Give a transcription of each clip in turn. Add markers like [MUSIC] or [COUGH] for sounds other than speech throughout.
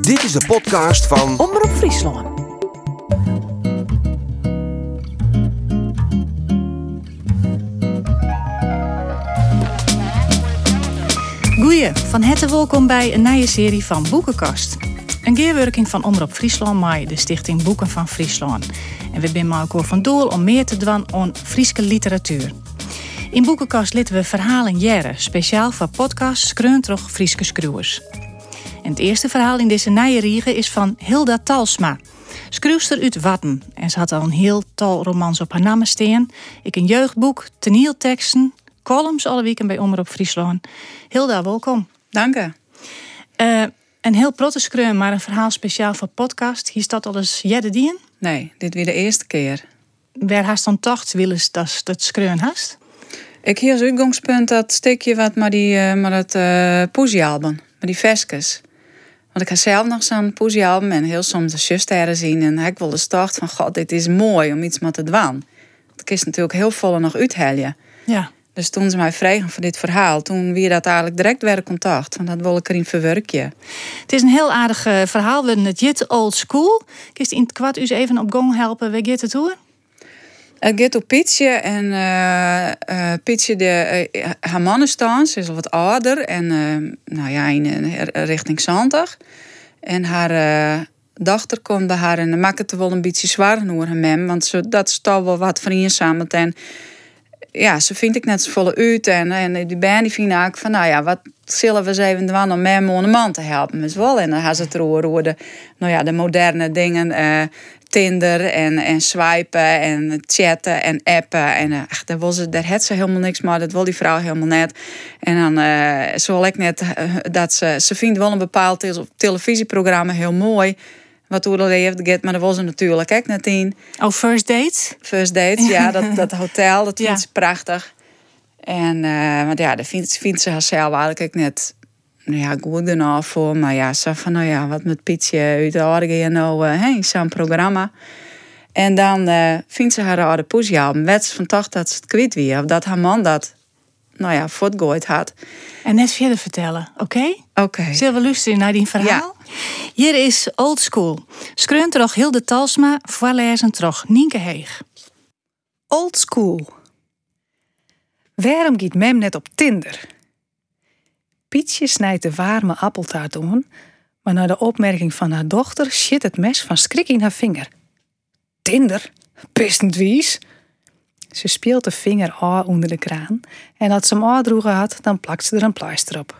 Dit is de podcast van Omroep Friesland. Goeie, van harte welkom bij een nieuwe serie van Boekenkast. Een keerwerking van Omroep Friesland met de Stichting Boeken van Friesland. En we zijn ook van doel om meer te doen aan Frieske literatuur. In Boekenkast litten we verhalen jaren, speciaal voor podcasts Skreuntrog Frieske Skruwers. En het eerste verhaal in deze nieuwe riege is van Hilda Talsma. Schreeuwster uit Watten. En ze had al een heel tal romans op haar staan. Ik een jeugdboek, toneelteksten, columns alle weken bij Omroep Friesland. Hilda, welkom. Dank je. Uh, een heel protte skreun, maar een verhaal speciaal voor podcast. Hier staat al eens jette dien. Nee, dit weer de eerste keer. Waar haast dan tocht willen dat het skreun hast? Ik hier als uitgangspunt dat stukje wat maar die uh, maar het uh, poesiealbum, maar die veskes. Want ik heb zelf nog zo'n poesiealbum en heel soms de zusterren zien en ik wilde start van god, dit is mooi om iets met te doen. Het is natuurlijk heel volle nog uitheljen. Ja. Dus toen ze mij vregen voor dit verhaal, toen weer dat eigenlijk direct weer contact. Want dat wil ik erin verwerken. Het is een heel aardig uh, verhaal. We het jit old school. Kist in het kwart u even op gang helpen. Waar gaat het toe? Het gaat op Pietje en uh, uh, Pietje de uh, haar is al wat ouder en nou ja, in, richting 70. En haar dochter komt bij haar en dan maakt het wel een beetje zwaar door haar mem, want ze, dat is toch wel wat vrienden en ja, ze vind ik net zo volle uit. En, en die band die vinden ook van, nou ja, wat zullen we eens even doen om een man te helpen? Dus wel. En dan gaan ze het de, nou ja, de moderne dingen. Tinder en, en swipen en chatten en appen. En uh, ach, daar, was daar had ze helemaal niks maar. Dat wil die vrouw helemaal net. En dan uh, zoal ik net dat ze, ze vindt wel een bepaald televisieprogramma heel mooi wat hoe dat heeft get, maar dat was er natuurlijk ook net in. Oh, first dates? First dates, ja, [LAUGHS] dat, dat hotel, dat vindt ze prachtig. En, uh, want ja, dat vindt, vindt ze haarzelf eigenlijk net, nou ja, goed genoeg voor. Maar ja, ze van, nou ja, wat met Pietje uit de Oregon, nou, uh, hey, zo'n programma. En dan uh, vindt ze haar oude poesjealbum. Werd ze van toch dat ze het kwijt weer. Of dat haar man dat, nou ja, voortgooid had. En net verder vertellen, oké? Oké. Okay. Zullen we luisteren naar die verhaal? Ja. Hier is Old School. Skreun toch Hilde Talsma, voorlezen toch Nienke Heeg. Old School. Waarom giet mem net op Tinder? Pietje snijdt de warme appeltaart om, maar na de opmerking van haar dochter shit het mes van schrik in haar vinger. Tinder? Pistend wies. Ze speelt de vinger onder de kraan en als ze hem aandroegen had, dan plakt ze er een pleister op.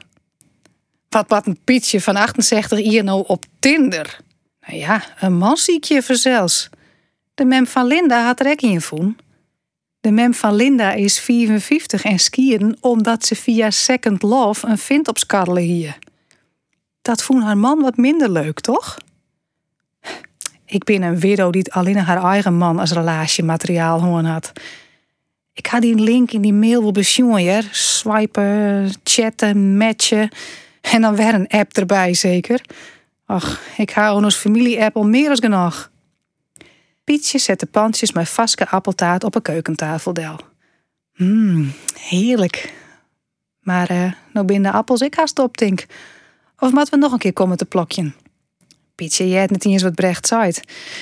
Wat wat een Pietje van 68 hier nou op Tinder? Nou ja, een man zie ik je verzels. De mem van Linda had er ook in voen. De mem van Linda is 54 en skiën omdat ze via Second Love een vind op skarrelen hier. Dat vond haar man wat minder leuk, toch? Ik ben een widow die alleen haar eigen man als relatiemateriaal hoorn had. Ik had die link in die mail wel Swipen, chatten, matchen. En dan weer een app erbij, zeker. Ach, ik hou ons familie-app al meer dan genoeg. Pietje zet de pandjes met vaske appeltaart op een keukentafel Mmm, heerlijk. Maar uh, nou binnen appels ik haast op, denk. Of moeten we nog een keer komen te plokjen? Pietje jij net eens wat Brecht zei.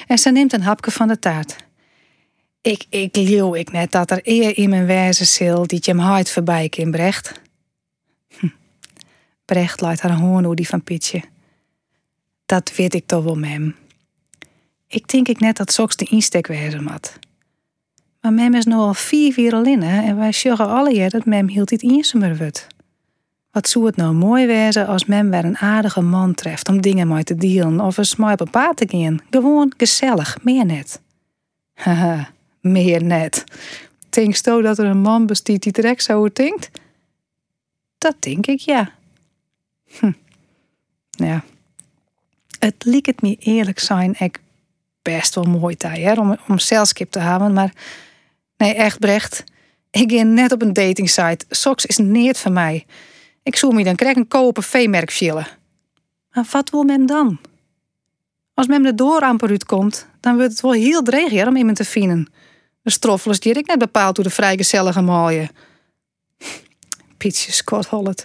En ze neemt een hapje van de taart. Ik, ik leeuw ik net dat er eer in mijn wijze zil die hem hard voorbij in Brecht. Hm. Brecht laat haar hoorn die van Pietje. Dat weet ik toch wel, mem. Ik denk ik net dat Soks de instek wezen had. Maar mem is nu al vier al en wij zeggen alle jaar dat mem hield dit insemer wordt. Wat zou het nou mooi wezen als mem weer een aardige man treft om dingen mee te dealen of eens mooi op een te gaan. Gewoon gezellig, meer net. Haha, meer net. Denkst je dat er een man bestiet die direct zo denkt? Dat denk ik, ja. Hm. Ja. Het liek het me eerlijk zijn, ik best wel mooi tijd om, om zelfskip te hebben, maar nee, echt Brecht. Ik ga net op een datingsite. Soks is neert van mij. Ik zoek me dan krijg een kopen V-merk chillen. Maar wat wil men dan? Als men de dooramper uitkomt, dan wordt het wel heel dreig om iemand te vinden. De stroffels die ik net bepaald hoe de vrijgezellige mooie. [LAUGHS] Pietje Scott Hollet.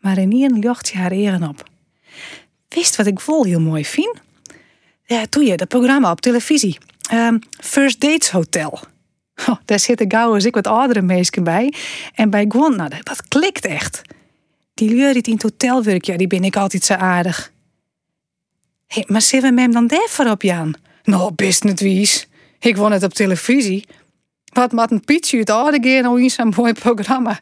Maar in een jocht je haar eren op. Wist wat ik vol heel mooi vind? Ja, toen je dat programma op televisie. Ehm, First Dates Hotel. Oh, daar zitten gauw als ik wat oudere meisjes bij. En bij Gwen, nou, dat, klikt echt. Die leur die in het hotel werkt, ja, die ben ik altijd zo aardig. Maar zullen we hem dan daarvoor op, Jan? Nou, best niet wies. Ik won het op televisie. Wat maakt een pietje uit oude nou in zo'n mooi programma.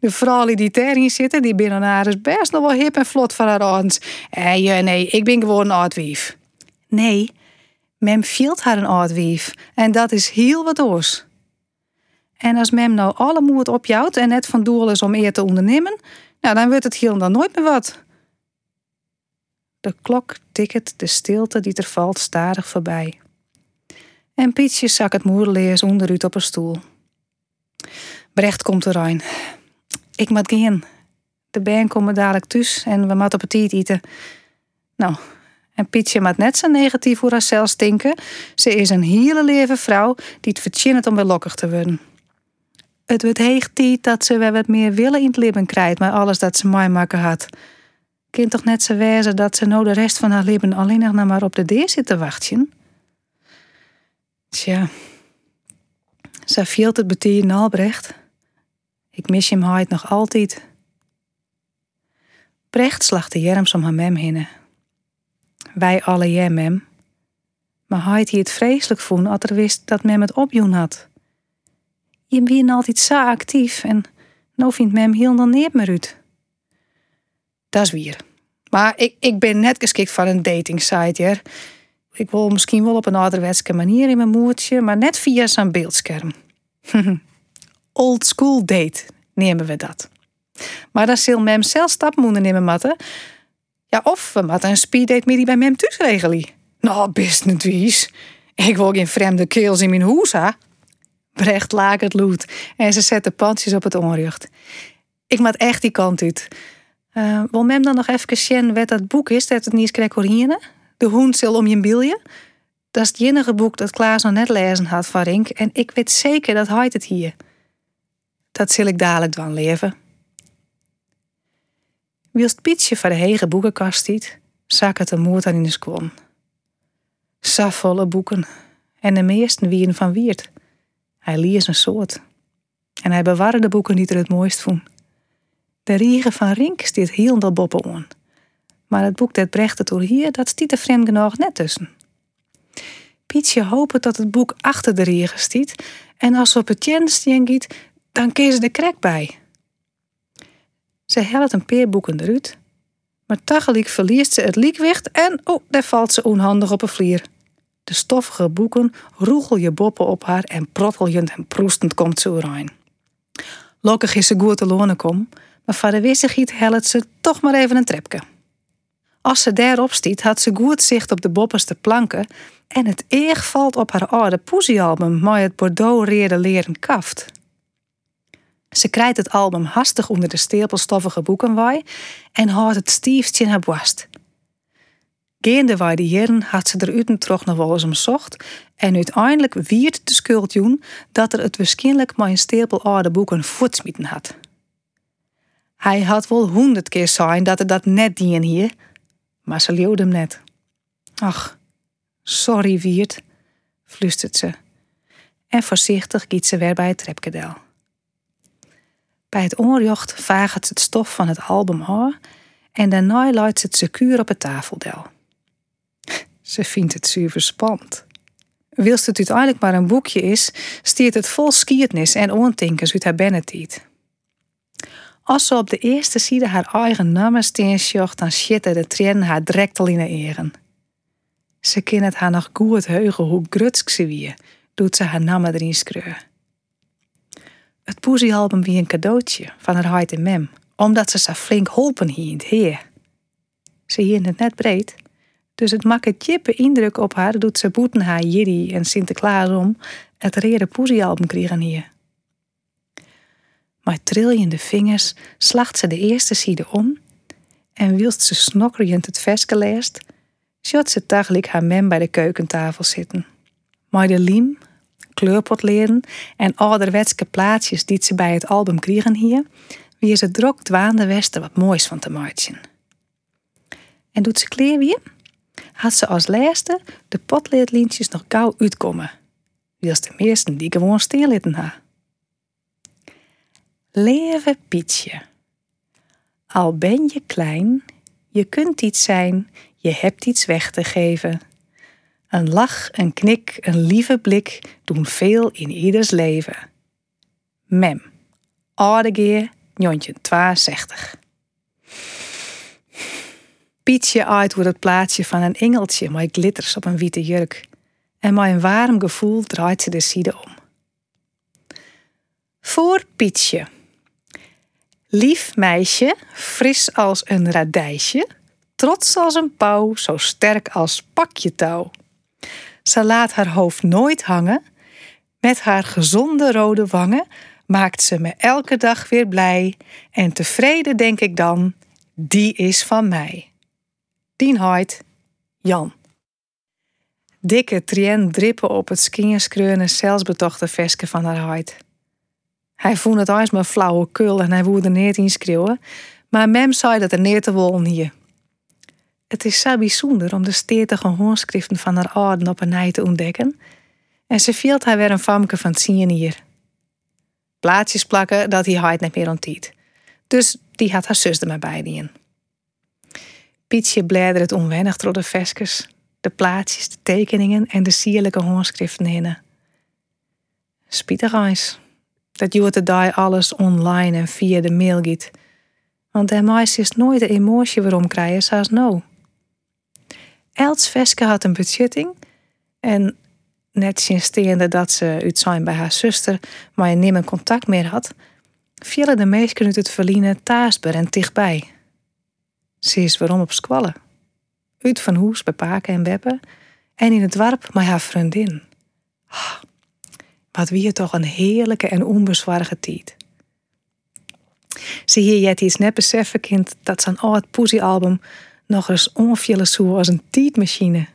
De vrouwen die daarin zitten, die binnen haar is best nog wel hip en vlot van haar ouders. Eh, nee, ik ben gewoon een oudwief. Nee, mem vielt haar een oudwief. En dat is heel wat oors. En als mem nou alle moed opjouwt en net van doel is om eer te ondernemen, nou, dan wordt het heel dan nooit meer wat. De klok tikt de stilte die er valt stadig voorbij. En Pietje zak het moerleers onderuit op een stoel. Brecht komt eraan. Ik moet gaan. De band komen dadelijk thuis en we moeten het eten. Nou, en Pietje maakt net zo negatief voor haarzelf stinken. Ze is een hele leven vrouw die het verdient om weer lokkig te worden. Het wordt heeg dat ze weer wat meer willen in het leven krijgt, maar alles dat ze mij maken had. Kind toch net zo wijzen dat ze nou de rest van haar leven alleen nog maar op de deur zit te wachten? Tja, ze viel het betieren Albrecht. Ik mis hem nog altijd. Brecht slacht de jerms om haar mem heen. Wij alle mem. Maar hij het vreselijk voen als er wist dat mem het opjoen had. Je bent altijd zo actief en nou vindt mem heel dan neer meer uit. Dat is weer. Maar ik, ik ben net geschikt voor een dating site, ja. Ik wil misschien wel op een ouderwetse manier in mijn moertje, maar net via zo'n beeldscherm. [LAUGHS] Old school date nemen we dat. Maar dan zal mem zelf stap moeten nemen, matten. Ja, of we moeten een speeddate die bij mem thuis regelen. Nou, best niet wies. Ik wil geen vreemde keels in mijn hoes. Brecht het loet en ze zette pandjes op het onrecht. Ik maak echt die kant uit. Uh, wil mem dan nog even zien wat dat boek is dat het niet krijg De hoend zal om je bilje. Dat is het enige boek dat Klaas nog net lezen had van Rink en ik weet zeker dat hij het hier. Dat zal ik dadelijk dan leven. Wilst Pietje van de hege boekenkast ziet, zak het de moed aan in de skwon. Safvolle boeken en de meesten wien van Wiert. Hij lees een soort. En hij bewaarde de boeken die er het mooist vond. De riegen van Rink stiet heel boppen aan. Maar het boek dat Brecht het hier, dat stiet er vreemd genoeg net tussen. Pietje hoopt dat het boek achter de riegen stiet. En als ze op het tjen giet, dan kees ze de krek bij. Ze helpt een paar boeken eruit. Maar tegelijk verliest ze het liekwicht en oh, daar valt ze onhandig op een vlier. De stoffige boeken roegel je boppen op haar en protteljend en proestend komt ze rein. Lokkig is ze goed te lonen kom, maar voor de wissigheid helpt ze toch maar even een trepje. Als ze daarop stiet, had ze goed zicht op de bopperste planken en het eeg valt op haar oude poesiealbum met het Bordeaux-reerde leren kaft. Ze krijgt het album hastig onder de stapelstoffige boekenwaai en houdt het stiefst in haar borst. Geende wij de jaren had ze er toch nog wel eens om zocht en uiteindelijk wierd de schuld dat er het waarschijnlijk maar een stapel oude boeken voetsmieten had. Hij had wel honderd keer zijn dat er dat net dien hier, maar ze leeuwde hem net. Ach, sorry Wiert, flustert ze. En voorzichtig giet ze weer bij het trepkedel. Bij het onjocht vaagt het stof van het album haar en daarna luidt ze het secuur op het tafeldel. [LAUGHS] Ze vindt het zuur spannend. Wilst het uiteindelijk maar een boekje is, stiert het vol skiertnis en ontinkers uit haar bennetiet. Als ze op de eerste side haar eigen namen steensjocht, dan schitter de trien haar direct al in de eren. Ze kan het haar nog goed heugen hoe grutsk ze wie, doet ze haar namen erin schreuren. Het poesiealbum wie een cadeautje van haar heid en mem, omdat ze zo flink holpen hier in het heer. Ze hier het net breed, dus het maakt tjippe indruk op haar doet ze boeten haar Jiri en Sinterklaas om het rere poesiealbum kregen hier. Met triljende vingers slacht ze de eerste side om en wilst ze snokkerend het veske leest, shot ze tegelijk haar mem bij de keukentafel zitten. Maar de liem, kleurpotleren en ouderwetske plaatjes die ze bij het album kregen hier, wie ze drok dwaande westen wat moois van te maken. En doet ze kleer weer, had ze als laatste de potleerlintjes nog gauw uitkomen. Wils de meesten die gewoon stil ha. Leven Pietje. Al ben je klein, je kunt iets zijn, je hebt iets weg te geven. Een lach, een knik, een lieve blik doen veel in ieders leven. Mem, Oudegeer, jontje 62. Pietje uit wordt het plaatsje van een engeltje met glitters op een witte jurk. En met een warm gevoel draait ze de side om. Voor Pietje. Lief meisje, fris als een radijsje, trots als een pauw, zo sterk als pakje touw. Ze laat haar hoofd nooit hangen, met haar gezonde rode wangen maakt ze me elke dag weer blij en tevreden denk ik dan, die is van mij. Dien Hoyt, Jan. Dikke trien drippen op het skinjerskreune zelfbetochte veske van haar huid. Hij vond het maar flauwe kul en hij woerde neer in schreeuwen, maar mem zei dat er neer te wollen hier. Het is zo bijzonder om de stetige hoorschriften van haar ouden op een nij te ontdekken. En ze viel hij weer een famke van zien hier. Plaatjes plakken dat hij het niet meer ontiet. Dus die had haar zus er maar bij in. Pietje bladerde het onwennig door de veskes, de plaatjes, de tekeningen en de sierlijke hoorschriften heen. Spietig eens. Dat je het alles online en via de mail giet. Want de meisje is nooit de emotie waarom krijgen zoals nou. Els Veske had een budgetting en net sinds dat ze uit zijn bij haar zuster, maar je nimmer contact meer had, vielen de meesten uit het verliezen taasber en dichtbij. Ze is waarom op squallen. Uit van hoes bij Paken en Beppe en in het warp met haar vriendin. Oh, wat wie toch een heerlijke en onbezwarige tijd. Zie hier jet iets net beseffen kind dat zijn oud poesiealbum nog eens onviele zo als een tietmachine.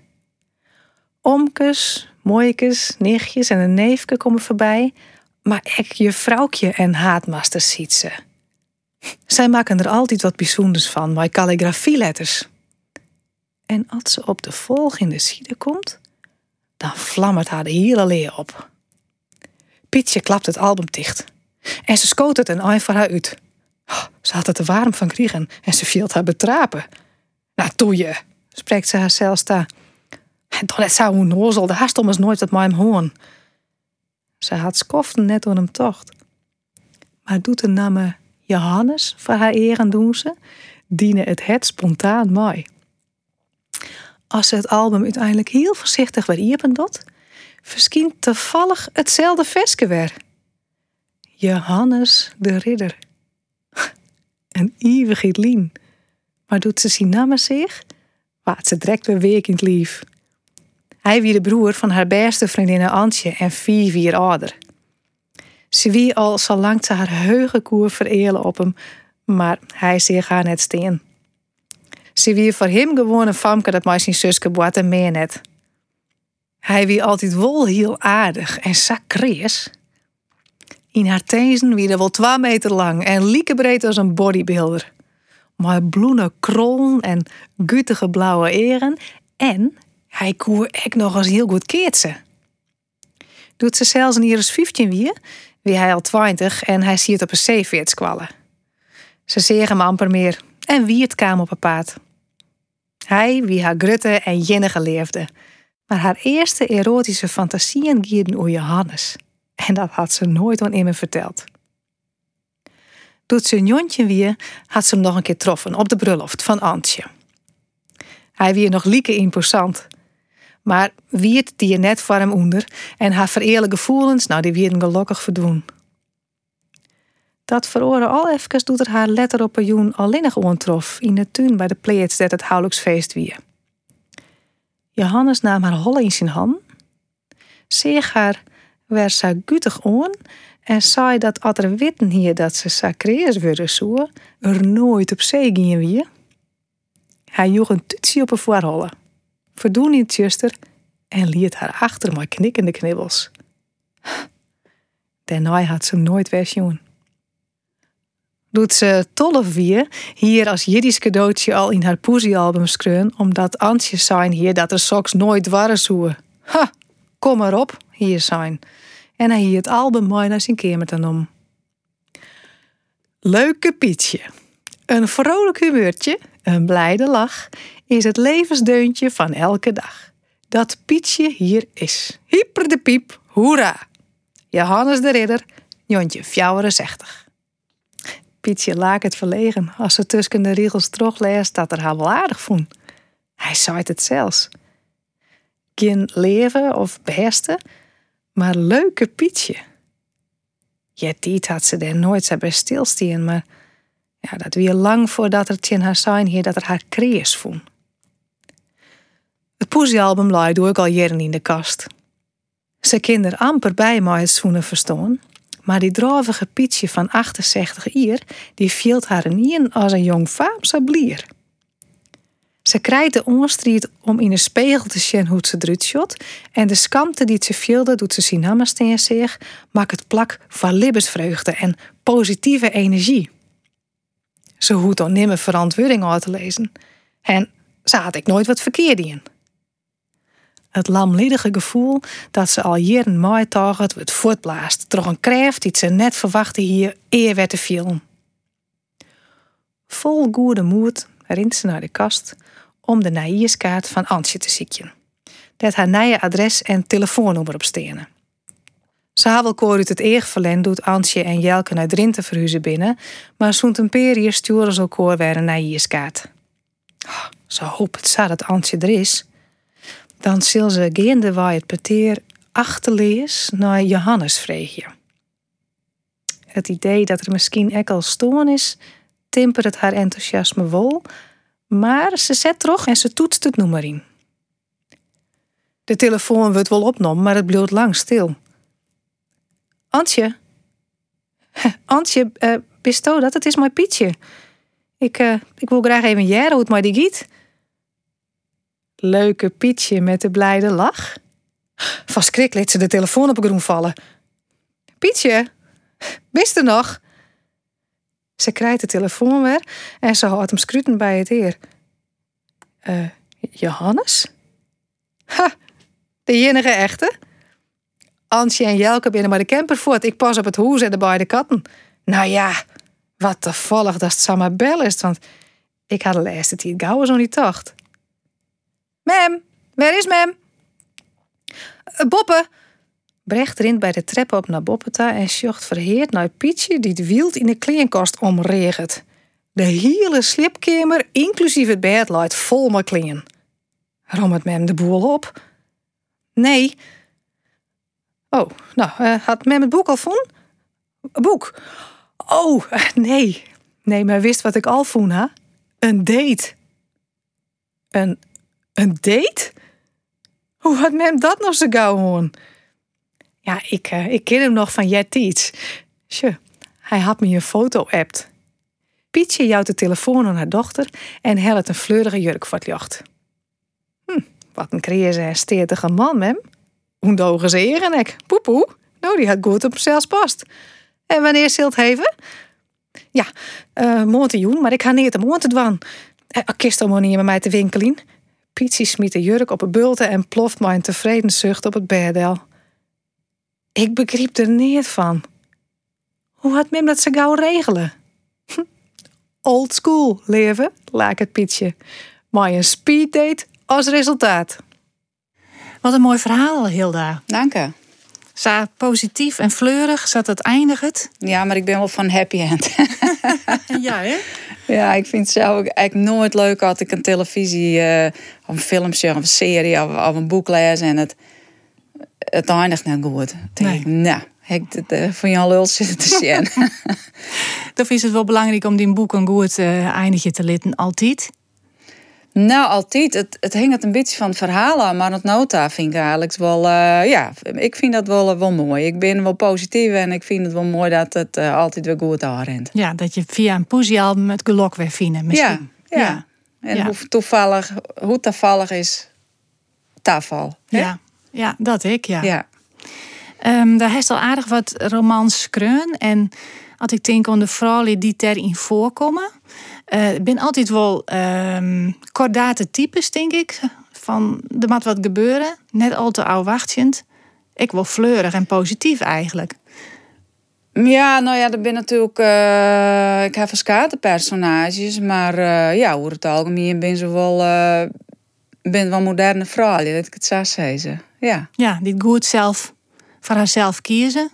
Omkes, mooikes, nichtjes en een neefke komen voorbij, maar ek je vrouwtje en haatmaster ziet ze. Zij maken er altijd wat bijzonders van, bij calligrafieletters. En als ze op de volgende side komt, dan vlammert haar de hele leer op. Pietje klapt het album dicht. En ze schoot het een ei voor haar uit. Oh, ze had het er warm van kriegen en ze viel haar betrapen. Nou, toe je, spreekt ze haarzelf daar. En dan net zo onnozel, de haast om nooit dat mij hem hoorn. Ze had skoften net door hem tocht. Maar doet de namen Johannes voor haar eer doen ze, dienen het het spontaan mooi. Als ze het album uiteindelijk heel voorzichtig weer iepen dot, verschijnt toevallig hetzelfde veske weer. Johannes de Ridder. [LAUGHS] Een eeuwig lien. Maar doet ze zien namen zich? Waat ze direct weer weekend lief. Hij wie de broer van haar beste vriendin Antje en vier vier ouder. Ze wie al zo lang ze haar heugenkoer verelen op hem, maar hij zich haar net steen. Ze wie voor hem gewoon een dat maar zijn zuske boat en meer net. Hij wie altijd wel heel aardig en sacrees. In haar tezen wie er wel twee meter lang en liekebreed als een bodybuilder. Maar bloene krollen en gutige blauwe eren en hij koer ek nog eens heel goed keertse. Doet ze zelfs een iris 15 wie, wie hij al 20 en hij ziet op een zeeveert squallen. Ze zeggen hem amper meer en wie het kwam op een paard. Hij wie haar grutte en jinnige leefde, maar haar eerste erotische fantasieën gierden o Johannes. En dat had ze nooit aan hem verteld. Doet ze een jontje weer, had ze hem nog een keer troffen op de bruiloft van Antje. Hij wie nog lieke imposant. Maar wierd die je net voor hem onder en haar vereerlijke gevoelens, nou die wierden gelukkig verdoen. Dat veroren al even doet er haar letter op een joen alleenig ontrof in de tuin bij de pleets dat het huwelijksfeest wie. Johannes nam haar holle in zijn hand, zeeg haar werd ze gutig on en zei dat als er witten hier dat ze sacreers worden zo, er nooit op zee gingen wie. Hij joeg een tutsie op een voorholle verdoen niet, zuster, en liet haar achter met knikkende knibbels. Daarna had ze nooit weer doet ze tolf weer hier als Jiddisch cadeautje al in haar poesiealbum skreun, omdat Antje zijn hier dat er soks nooit waren zoe. Ha, kom maar op, hier zijn. En hij hier het album mooi naar zijn kamer om. Leuke Pietje. Een vrolijk humeurtje, een blijde lach, is het levensdeuntje van elke dag. Dat Pietje hier is. Hyper de piep, hoera! Johannes de Ridder, Jontje 64. Pietje laak het verlegen als ze tussen de riegels terugleest dat er haar wel aardig vond. Hij zei het zelfs. Geen leven of beste, maar leuke Pietje. Ja, die had ze er nooit zo bij stilstaan, maar ja, dat weer lang voordat er in haar zijn hier dat er haar krees vond. Het poesiealbum lag doe ik al jaren in de kast. Ze kinder amper bij mij het zoenen verstaan, maar die drovige Pietje van 68 jaar, die viel haar in als een jong Vaamse blier. Ze krijgt de onstrijd om in een spiegel te zien hoe ze eruit en de skamte die ze vielde doet ze zien zich, maakt het plak van libbesvreugde en positieve energie. Ze hoeft dan nimmer verantwoording uit te lezen. En ze had ik nooit wat verkeerd in. Het lamliedige gevoel dat ze al jaren maaitaag het het voortblaast, toch een kracht die ze net verwachtte hier eer werd te vielen. Vol goede moed rint ze naar de kast om de naïeskaart van Antje te zieken. Dat haar nieuwe adres en telefoonnummer op stenen. Hebben uit het eeg verlend doet Antje en Jelke naar Drinten verhuizen binnen, maar zo'n paar sturen ze elkaar weer een naïeskaart. Oh, ze hoopt het zo dat Antje er is dan zal ze geende waar het peteer achterlees naar Johannes vreegje. Het idee dat er misschien ekkel stoorn is, tempert het haar enthousiasme wel, maar ze zet terug en ze toetst het nummer in. De telefoon wordt wel opgenomen, maar het blijft lang stil. Antje? [LAUGHS] Antje, uh, bist dat? Het is mijn Pietje. Ik, uh, ik wil graag even jaren hoe het mij die giet leuke Pietje met de blijde lach. Van schrik liet ze de telefoon op groen vallen. Pietje, wist er nog? Ze krijgt de telefoon weer en ze houdt hem scruten bij het eer. Uh, Johannes? Ha, de enige echte? Antje en Jelke binnen maar de camper voort. Ik pas op het hoes en de beide katten. Nou ja, wat toevallig dat het samen bel is, want ik had de laatste tijd gauw zo niet dacht. Mem, waar is Mem? Uh, Boppe. Brecht rint bij de trap op naar Boppeta en sjocht verheerd naar Pietje die het wild in de kleenkast omregent. De hele slipkamer, inclusief het bed, luidt vol met klingen. Rommert Mem de boel op? Nee. Oh, nou, uh, had Mem het boek al vond? Boek? Oh, nee. Nee, maar wist wat ik al vond, hè? Een date. Een een date? Hoe had men dat nog zo gauw hoorn? Ja, ik, uh, ik ken hem nog van Jet iets. Tje, hij had me een foto appt. Pietje jouwt de telefoon aan haar dochter en helpt een fleurige jurk voor het jocht. Hm, wat een kreeze en steertige man, mem. Hoe dogen ze en ik? Poepoe. Nou, die had goed op zichzelf past. En wanneer zult even? Ja, uh, maar ik ga niet de te dwan. Uh, kist om niet met mij te winkelen. Pietje smiet de jurk op een bulten en ploft maar een tevreden zucht op het bedel. Ik begreep er niet van. Hoe had Mim dat ze gauw regelen? Old school leven, laat het Pietje. Maar een speeddate als resultaat. Wat een mooi verhaal, Hilda. Dank je. Zo positief en fleurig, zat het eindigt. Ja, maar ik ben wel van happy end. [LAUGHS] ja, hè? Ja, ik vind het zelf eigenlijk nooit leuk als ik een televisie uh, of een film zie of een serie of, of een boek lees en het, het eindigt net goed. Nee. Nou, ik het uh, van Jan Lul zitten te [LAUGHS] zien. Is het wel belangrijk om die boek een goed uh, eindigje te litten, altijd. Nou, altijd. Het, het hing het een beetje van het verhaal aan, maar het nota vind ik eigenlijk wel, uh, ja, ik vind dat wel, wel mooi. Ik ben wel positief en ik vind het wel mooi dat het uh, altijd weer goed aanrent. Ja, dat je via een poesiealbum het gelok weer vinden misschien. Ja, ja. En ja. hoe toevallig, hoe toevallig is tafel. Ja, ja, dat ik, ja. ja. Um, daar heeft al aardig wat romans kreun en Als ik denk aan de vrouwen die daarin voorkomen. Eh, ik ben altijd wel ehm kordate types, denk ik. Van er moet wat gebeuren. Net al te ouwachtend. Ik wil fleurig en positief eigenlijk. Ja, nou ja, er ben natuurlijk. eh, ik heb verschillende personages, maar eh, ja, over het algemeen ben ze wel. Ben wel moderne vrouwen, dat ik het zo zeggen. Ja. Ja, die goed zelf voor haarzelf kiezen.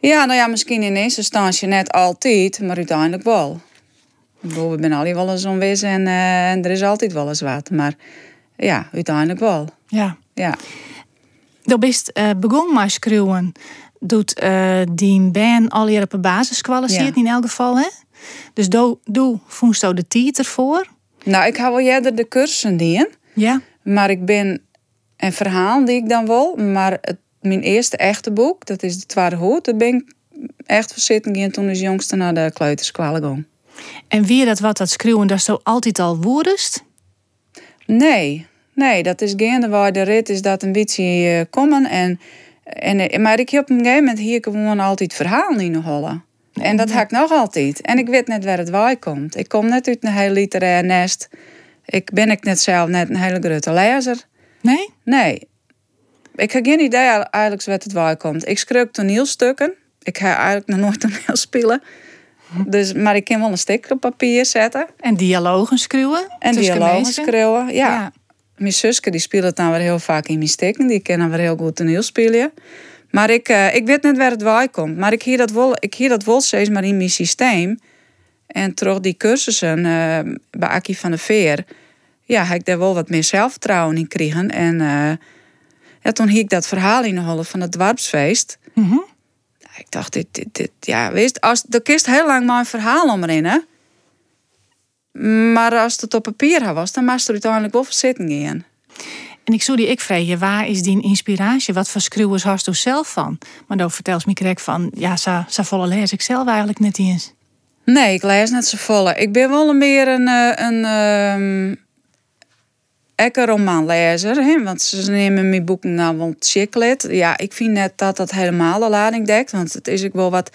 ja, nou ja, misschien in eerste instantie net altijd, maar uiteindelijk wel. Ik bedoel, we zijn alle wel eens onwis en, eh, en er is altijd wel eens wat, maar ja, uiteindelijk wel. Ja. Ja. Dat best eh begon maar schreeuwen. Doet eh, die band al hier op een basisschool Ja. in elk geval, hè? Dus doe, doe vondst de titel voor. Nou, ik hou wel eerder de cursussen die Ja. Maar ik ben een verhaal die ik dan wil. Maar het, mijn eerste echte boek, dat is de Tweede Hoed. Dat ben ik echt voor zitten gaan toen als jongste naar de kleuterschool ging. En wie dat wat dat schreeuwen, dat zo altijd al woerdest. Nee, nee, dat is geen waar de rit is dat een beetje eh, komen. En, en, eh, maar ik heb op een gegeven moment hier gewoon altijd verhaal in de hollen. En dat heb ik nog altijd. En ik weet net waar het waar komt. Ik kom net uit een heel literair nest. Ik ben ik net zelf net een hele grote lezer. Nee? Nee. Ik heb geen idee eigenlijk wat het waar komt. Ik schreef toneelstukken. Ik ga eigenlijk nog nooit [LAUGHS] toneel spelen. Dus, maar ik kan wel een sticker op papier zetten. En dialogen schreeuwen. En dialogen schreeuwen. Ja. Ja. Mijn zusje die speelt het dan weer heel vaak in mijn stikken. Die kan dan weer heel goed toneel spelen. Maar ik, eh, ik weet net waar het waar komt. Maar ik hier dat wel, ik hier dat wel steeds maar in mijn systeem. En terug die cursussen eh, bij Akkie van der Veer. Ja, heb ik daar wel wat meer zelfvertrouwen in kregen. En eh, ja, toen hiek ik dat verhaal in de holle van het dwarpsfeest. Mhm. Ik dacht, dit, dit, dit ja, weet als de kist heel lang maar een verhaal omrin, hè. Maar als het op papier was, dan moest er uiteindelijk wel zitten gaan. En ik zou die ik vragen, waar is die inspiratie? Wat voor schreeuwers hast u zelf van? Maar dan vertelt me van, ja, zo, zo volle lees ik zelf eigenlijk net eens. Nee, ik lees net zo volle. Ik ben wel een meer een, eh, een ehm ekke romanlezer. Hè? Want ze nemen mijn boeken nou wel chiclet. Ja, ik vind net dat dat helemaal de lading dekt. Want het is ook wel wat,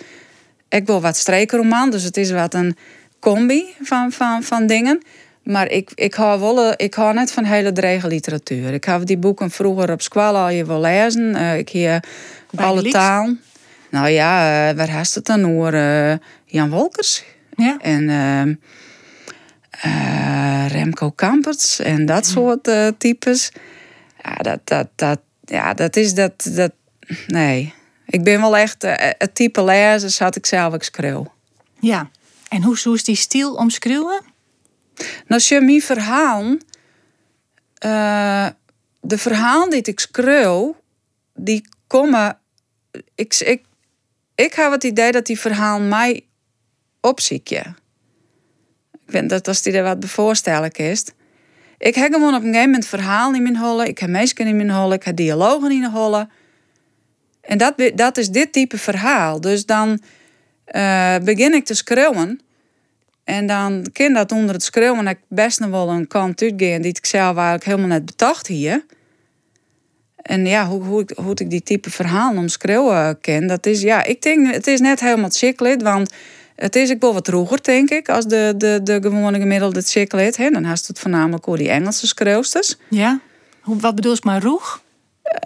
ik wil wat streekroman. Dus het is wat een combi van, van, van dingen. Maar ik, ik hou wel, eh, ik hou net van hele drege literatuur. Ik heb die boeken vroeger op school al je wel lezen. Eh, ik hier alle taal. Nou ja, waar heeft het dan over? Eh, Jan Wolkers. Ja? En ehm, eh, Remco Kamperts en dat soort eh, types. Ja, dat, dat, dat, ja, dat is dat, dat. Nee. Ik ben wel echt eh, het type lezer, zat ik zelf ook schreeuw. Ja. En hoe is die stil omschreeuwen? Nou, je mijn verhaal. de verhaal die ik schreeuw, die komen. Ik, ik, ik heb het idee dat die verhaal mij opziekje. Ik vind dat als die er wat bevoorstellelijk is. Ik heb gewoon op een gegeven moment verhaal in mijn. Ik heb mensen in mijn. Ik heb dialogen in de. En dat, dat is dit type verhaal. Dus dan eh, begin ik te schreeuwen. En dan kan dat onder het schreeuwen ik best nog wel een kant uitgaan die ik zelf eigenlijk helemaal net bedacht hier. En ja, hoe, hoe, ik, hoe ik die type verhaal omschreeuwen ken, dat is, ja, ik denk, het is net helemaal chiclet, want het is ook wel wat roeger, denk ik, als de, de, de gewone gemiddelde chiclet. Hè? Dan haast het voornamelijk over die Engelse schreeuwsters. Ja? Hoe, wat bedoel je maar roeg?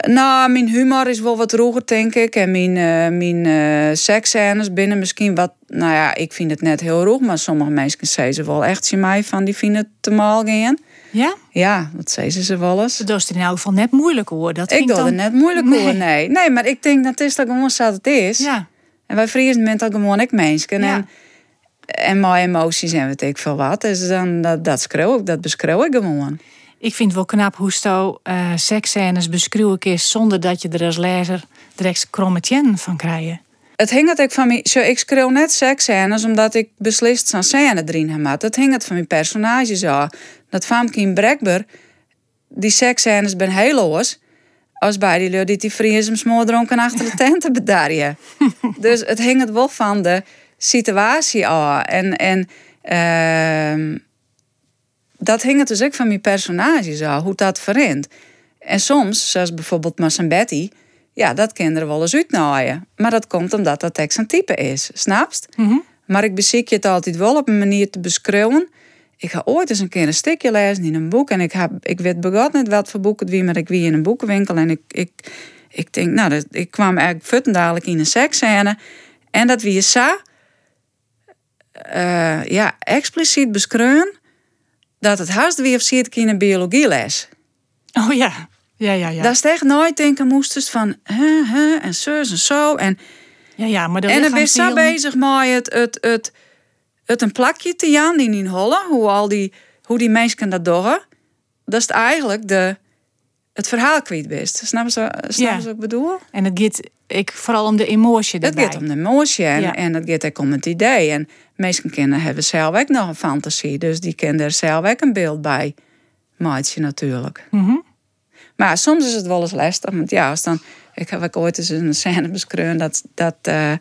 Nou, mijn humor is wel wat roeger, denk ik. En mijn, eh mijn eh seksscènes binnen misschien wat... Nou ja, ik vind het net heel roeg. Maar sommige mensen zeggen ze wel echt zien mij van... die vinden het te mal gaan. Ja? Ja, dat zeggen ze wel eens. Dat is het in elk geval net moeilijk hoor. Dat Ik doe dan... net moeilijk Nee. over, nee. Nee, maar ik denk dat is dat gewoon zoals het is. Ja. En wij Friesen zijn dat gewoon ik mensen. Ja. En, en mijn emoties en weet ik veel wat. Dus dan, dat, dat schreeuw ik, dat beschreeuw ik gewoon. Ik vind het wel knap hoe zo eh seksscènes beschreeuwen is zonder dat je er als lezer direct krommetjen van krijgt. Het hing het ook van mij. Zo, ik schreeuw net seksscènes omdat ik beslist zo'n scène erin heb. Dat hing het van mijn personage zo. Dat Famke in Brekber, die seksscènes ben heel los. Als bij die lui die die vries hem smoordronken achter de tenten bedarje. [LAUGHS] dus het hing het wel van de situatie af. En, en ehm, dat hing het dus ook van mijn personage zo, hoe dat verrent. En soms, zoals bijvoorbeeld Betty, Ja, dat kinderen wel eens uitnaaien. Maar dat komt omdat dat tekst een type is, snapst? Mhm. Maar ik beziek je het altijd wel op een manier te beschrijven. Ik ga ooit eens een keer een stukje lezen in een boek. En ik, heb, ik weet begot niet wat voor boek het wie, maar ik wie in een boekenwinkel. En ik, ik, ik denk, nou, dat, ik kwam eigenlijk futten dadelijk in een seksscène. En dat wie je sa, eh, ja, expliciet beschreven dat het haast weer of zit in een biologieles. Oh ja. Ja, ja, ja. Dat is echt nooit denken moest van, hè, hè, en zus en zo. En ja, ja, maar de en dan ben je zo bezig met het, het, het, het een plakje te jaan in in Holle, hoe al die, hoe die mensen dat doen. Dat is het eigenlijk de, het verhaal kwijt bent. Snap Ja. wat ik bedoel? En het gaat ik, vooral om de emotie Het erbij. gaat om de emotie en, Ja. en het gaat ook om het idee. En meeste kinderen hebben zelf ook nog een fantasie, dus die kunnen er zelf ook een beeld bij maken natuurlijk. Mhm. Maar soms is het wel eens lastig, want ja, als dan... Ik heb ook ooit eens een scène beschreven dat, dat eh,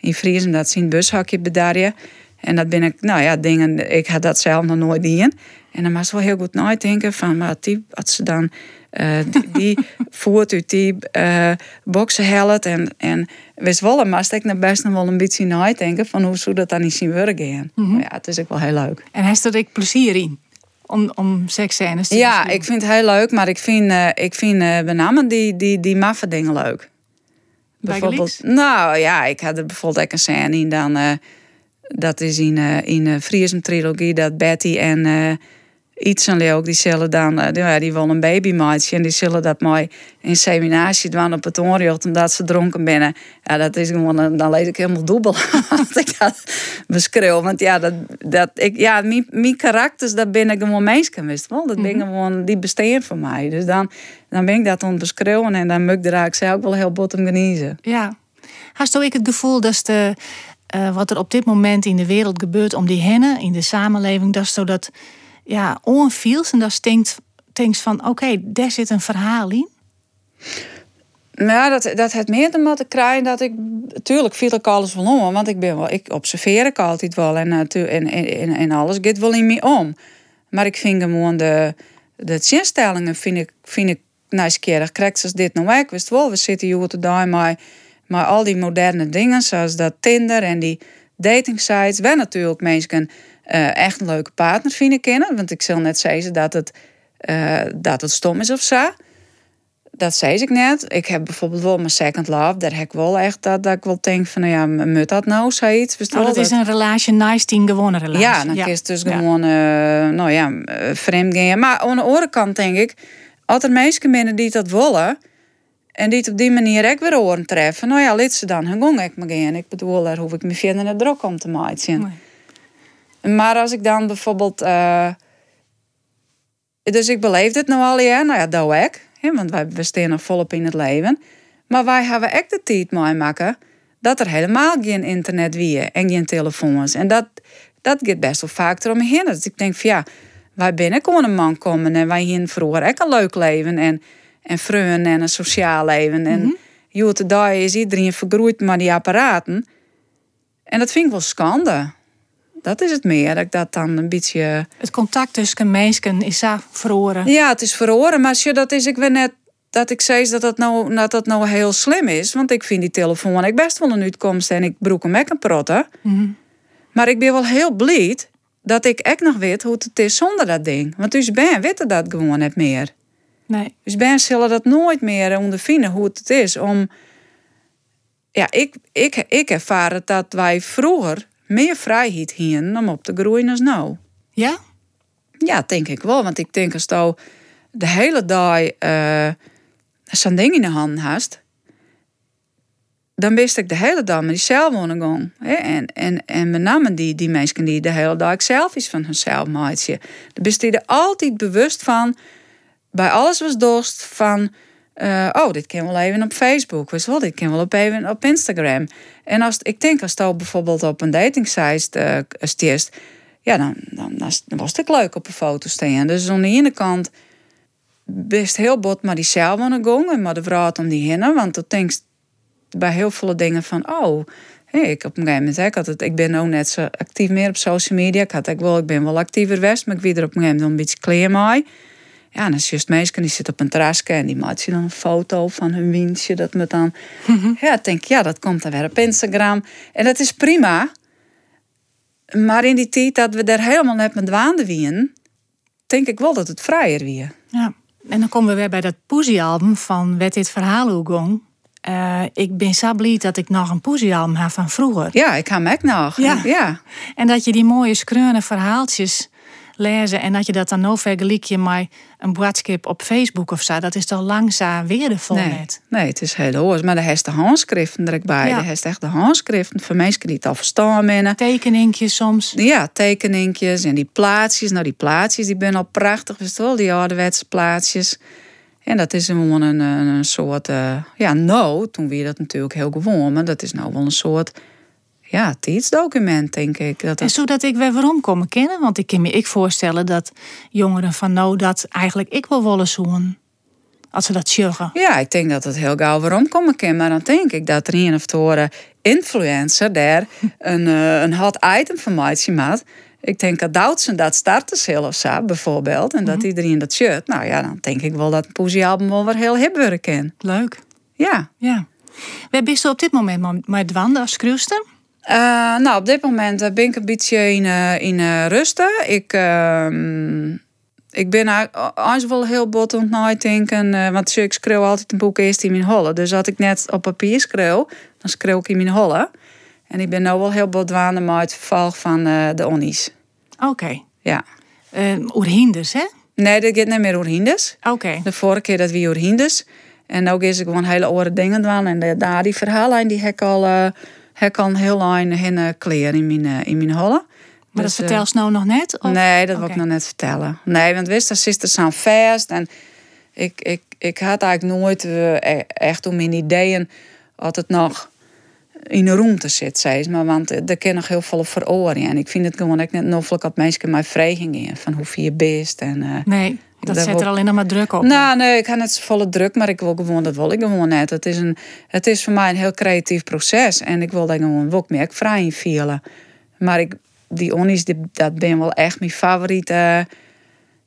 in Friesen dat zien bushakje bedarje. En dat ben ik, nou ja, dingen, ik had dat zelf nog nooit in. En dan was wel heel goed nadenken van, maar die, als ze dan eh, die, die [LAUGHS] voert uit die eh boksen helpt en, en wist wel, maar ik naar best nog wel een beetje nadenken van hoe zou dat dan niet zien werken. Maar ja, het is ook wel heel leuk. En heeft er ik plezier in? Om, om seksscènes te Ja, ik vind het heel leuk, maar ik vind, eh ik vind eh, met name die, die, die maffe dingen leuk. Bijgelijks? nou ja, ik had er bijvoorbeeld ook een scène in dan. eh, dat is in, eh in de Friesen trilogie dat Betty en eh iets en die zullen dan, eh, die, ja, die willen een babymaatje en die zullen dat mooi inseminatie doen op het onrecht omdat ze dronken binnen. Ja, dat is gewoon, een- dan lees ik helemaal dubbel [LAUGHS] als ik dat beschreeuw. Want ja, dat, dat, ik, ja mijn, mijn karakters, dat ben ik gewoon mensen wist wel. Dat ben gewoon, die bestaan voor mij. Dus dan, dan ben ik dat aan het beschreeuwen en dan moet ik er zelf wel heel bot om geniezen. Ja. Hast ook het gevoel dat de, eh, wat er op dit moment in de wereld gebeurt om die hennen in de samenleving, dat is zo dat ja, onviels en dat stinkt denkt van oké, daar zit een verhaal in. Ja, dat, dat het meer te maken krijgen dat ik... Tuurlijk viel ik alles wel om, want ik, ben wel, ik observeer ik altijd wel. En, natu- en, en, en alles gaat wel in me om. Maar ik vind gewoon de, de zinstellingen vind ik, vind ik nieuwsgierig. Krijgt ze dit nou ook? Wist wel, we zitten hier te doen maar, maar al die moderne dingen zoals dat Tinder en die dating sites. Wel natuurlijk mensen eh, echt een leuke partner vinden kennen. Want ik zal net zeggen dat het, eh, dat het stom is of zo. Dat zei ik net. Ik heb bijvoorbeeld wel mijn second love. Daar heb ik wel echt dat, dat ik wel denk van, nou ja, moet dat nou zoiets? Wist Oh, dat is een relatie nice een gewone relatie. ja, dan is het dus Ja. gewoon, eh, nou ja, vreemd gaan. Maar aan de andere kant denk ik, als er mensen binnen die dat willen en die op die manier ook weer oren treffen, nou ja, laat ze dan hun gang ook maar gaan. Ik bedoel, daar hoef ik me verder net druk om te maken. Nee. Maar als ik dan bijvoorbeeld, eh, dus ik beleef dit nou al ja, nou ja, dat ik, hè, want wij we staan nog volop in het leven. Maar wij hebben echt de tijd mee maken dat er helemaal geen internet wie en geen telefoons. En dat, dat gaat best wel vaak eromheen. Dus ik denk van ja, wij binnen gewoon een man komen en wij hier vroeger ook een leuk leven en, en vrienden en een sociaal leven. En mm dag is iedereen vergroeid met die apparaten. En dat vind ik wel schande. Dat is het meer, dat ik dat dan een beetje... Het contact tussen mensen is verloren. Ja, het is verhoren, maar sure, dat is ik weer net dat ik zei dat dat, nou, dat dat nou heel slim is. Want ik vind die telefoon ik best wel een uitkomst en ik broek hem ook een protten. Mhm. Maar ik ben wel heel blij dat ik ook nog weet hoe het is zonder dat ding. Want dus ben weten dat gewoon niet meer. Nee. Dus ben zullen dat nooit meer ondervinden hoe het is om... Ja, ik, ik, ik ervaar het dat wij vroeger meer vrijheid hadden om op te groeien als nou. Ja? Ja, denk ik wel. Want ik denk als je de hele dag eh zo'n ding in de hand hast, dan wist ik de hele dag met die hè. En, en, en met name die, die mensen die de hele dag selfies van hunzelf maken. Dan bist die er altijd bewust van, bij alles was dorst van... eh, oh, dit kan wel even op Facebook. Wist wel, dit kan wel op even op Instagram. En als ik denk als je bijvoorbeeld op een datingsite eh stiert, ja, dan, dan, was het leuk op een foto staan. Dus aan de ene kant best heel bot maar die zelf aan de en maar de vrouw om die hinnen, want dan denk bij heel veel dingen van, oh, ik op een gegeven moment, ik, had het, ik ben ook net zo actief meer op social media. Ik had ik wel, ik ben wel actiever geweest, maar ik weer er op een gegeven moment een beetje kleer mee. Ja, en dan is juist mensen die zitten op een terrasje en die maakt je dan een foto van hun windje. Dat me dan. Ja, ik denk, ja, dat komt dan weer op Instagram. En dat is prima. Maar in die tijd dat we daar helemaal net met waande wien, denk ik wel dat het vrijer weer. Ja. En dan komen we weer bij dat poesiealbum van Wet dit verhaal hoe gong. Eh, ik ben zo blij dat ik nog een poesiealbum heb van vroeger. Ja, ik ga hem ook nog. Ja. ja. En dat je die mooie skreune verhaaltjes lezen en dat je dat dan nou vergelijk je met een boodschap op Facebook of zo. Dat is toch langzaam weerdevol Nee, net. nee, het is heel hoors. Maar de heeft de handschriften er ook bij. Ja. De heeft echt de handschriften voor mensen die het al verstaan binnen. Tekeningjes soms. Ja, tekeningjes en die plaatsjes. Nou, die plaatsjes die zijn al prachtig, wist je wel, die ouderwetse plaatsjes. En dat is gewoon een, een, een soort, eh, ja, nou, toen weer dat natuurlijk heel gewoon, maar dat is nou wel een soort, ja, tijdsdocument, denk ik. Dat En dat, zodat ik weer waarom komen kennen. Want ik kan me ik voorstellen dat jongeren van nou dat eigenlijk ik wel willen zoen. Als ze dat sjuggen. ja, ik denk dat het heel gauw waarom komen kan, maar dan denk ik dat er een of andere influencer daar [LAUGHS] een, eh, een hot item van mij maakt. Ik denk dat Doutsen dat starten zelf zo, bijvoorbeeld, en dat iedereen dat shirt. Nou ja, dan denk ik wel dat een poesiealbum wel weer heel hip worden kan. Leuk. Ja. Ja. Waar bist u op dit moment met- wandelen als schreeuwster? Eh, nou, op dit moment eh, ben ik een beetje in, eh, in rusten. Ik, ehm, ik ben eigenlijk wel heel bot aan het nadenken. want ik schreeuw altijd een boek eerst in mijn holle. Dus als ik net op papier schreeuw, dan schreeuw ik in mijn holle. En ik ben nu wel heel bot aan met het vervolg van de Onnies. Oké. Ja. Eh Oer hinders, hè? Nee, dat gaat niet meer door Hindes. Oké. De vorige keer dat we door Hindes. En nu is ik gewoon hele andere dingen doen. En de, daar die verhaallijn die heb ik al, ik al heel lang in kleren in mijn, eh, in mijn holle. Maar Dus, dat eh, vertel ze nou nog net? Of? Nee, dat wil ik nog net vertellen. Nee, want wist, dat is er vast. En ik, ik, ik had eigenlijk nooit eh, echt om mijn ideeën altijd nog in een ruimte zit, zei ze. Maar want er kan nog heel veel op veroren. En ik vind het gewoon echt net noffelijk dat mensen mij vragen in van hoe je best. En, Nee, dat zet wil- er alleen nog maar druk op. nou, nee, ik ga net zo volle druk, maar ik wil gewoon, dat wil ik gewoon net. Het is, een, het is voor mij een heel creatief proces. En ik wil daar gewoon ook meer vrij in vielen. Maar ik, die Onnies, die, dat ben wel echt mijn favoriete,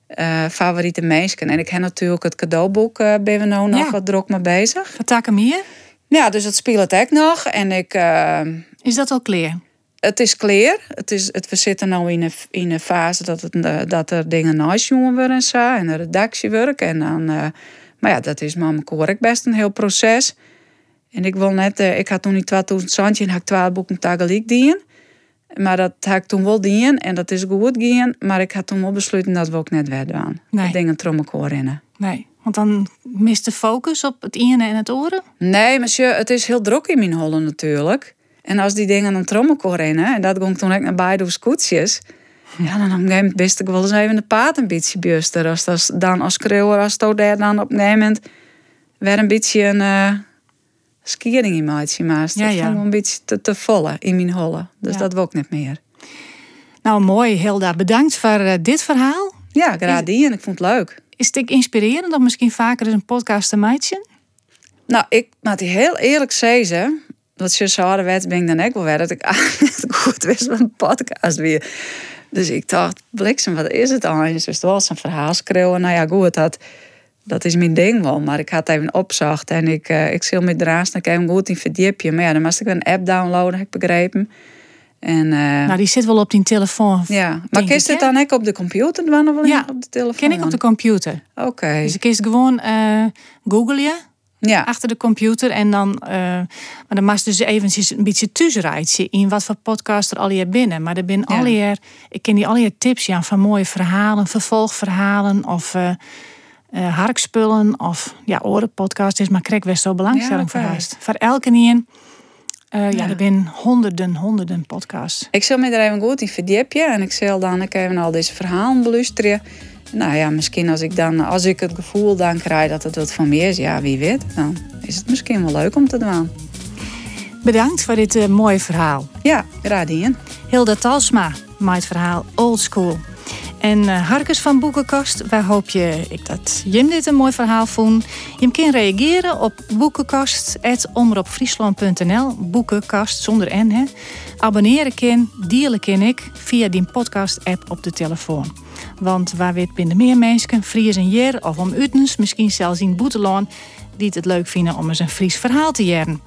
eh favoriete mensen. En ik heb natuurlijk het cadeauboek, eh ben we nou nog Ja. wat druk mee bezig. Vertak hem hier. Ja, dus dat speelt het ook nog. En ik... eh, Is dat al clear? Het is clear. Het is, het, we zitten nu in een, in een fase dat, het, eh, dat er dingen nice worden en zo. En de redactiewerk. En dan, eh, maar ja, dat is maar correct best een heel proces. En ik wil net, eh, ik had toen in 2017 had ik 12 boeken tegelijk dienen. Maar dat had ik toen wel dienen en dat is goed gaan. Maar ik had toen wel besloten dat we ook net weer doen. Nee. De dingen trom elkaar rennen. Nee. Want dan mist de focus op het ene en het oren. Nee, monsieur, het is heel druk in mijn hollen natuurlijk. En als die dingen dan trommelkoor rennen, en dat ging toen ook naar beide scootjes. Ja, dan op een gegeven wist ik wel eens even de paard een beetje buster. Als dat dan als schreeuwer, als dat daar dan op een gegeven moment weer een beetje een uh, skiering in maatje maast. Ja, ja. een beetje te, te volle in mijn hollen. Dus Ja. dat wil ik niet meer. Nou, mooi, Hilda. Bedankt voor eh, dit verhaal. Ja, graag die en ik vond het leuk. Is het inspirerend om misschien vaker eens een podcast te maken? Nou, ik moet heel eerlijk zeggen, je zo harde werd, ben ik dan ook wel weer dat ik [LAUGHS] goed wist van een podcast weer. Dus ik dacht, bliksem, wat is het dan? Dus het was een verhaal schreeuwen. Nou ja, goed, dat, dat is mijn ding wel. Maar ik had even opzacht en ik, eh ik zal me draast en ik goed in verdiepje. Maar ja, dan moest ik een app downloaden, heb ik begrepen. En, eh, Nou, die zit wel op die telefoon. ja, maar kist ik, het dan ook op de computer dan of wel Ja, op de telefoon? Ken ik op de computer. Oké, Dus ik kies gewoon eh google je ja. achter de computer en dan, eh, maar dan mag je dus eventjes een beetje tussenrijden in wat voor podcast er al hier binnen. Maar er zijn Ja. al hier, ik ken die al hier tips ja, van mooie verhalen, vervolgverhalen of eh eh, harkspullen of ja, orenpodcast is maar krek best wel belangstelling Ja, voor huis. Voor elke nien, eh, ja. Ja. er zijn honderden, honderden podcasts. Ik zal me er even goed in verdiepen en ik zal dan ook even al deze verhalen beluisteren. Nou ja, misschien als ik dan, als ik het gevoel dan krijg dat het wat van meer is, ja, wie weet, dan is het misschien wel leuk om te doen. Bedankt voor dit eh, mooie verhaal. Ja, graag. Hilda Talsma, het verhaal Old School. En eh Harkes van Boekenkast, waar hoop je ik dat Jim dit een mooi verhaal vond. Je kan reageren op boekenkast.omroepfriesland.nl Boekenkast zonder N, hè. Abonneren kan, delen kan ik via die podcast-app op de telefoon. Want waar weet binnen meer mensen, Fries en Jer of om Utens, misschien zelfs in Boetelaan, die het leuk vinden om eens een Fries verhaal te jaren.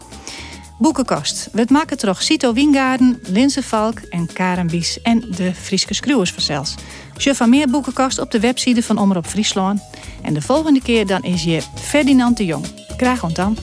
Boekenkast. We maken terug Cito Wingaarden, Linse Valk en Karen Bies en de Frieske Skruwers vanzelfs. Je van meer boekenkast op de website van Omroep Friesland. En de volgende keer dan is je Ferdinand de Jong. Graag ontam.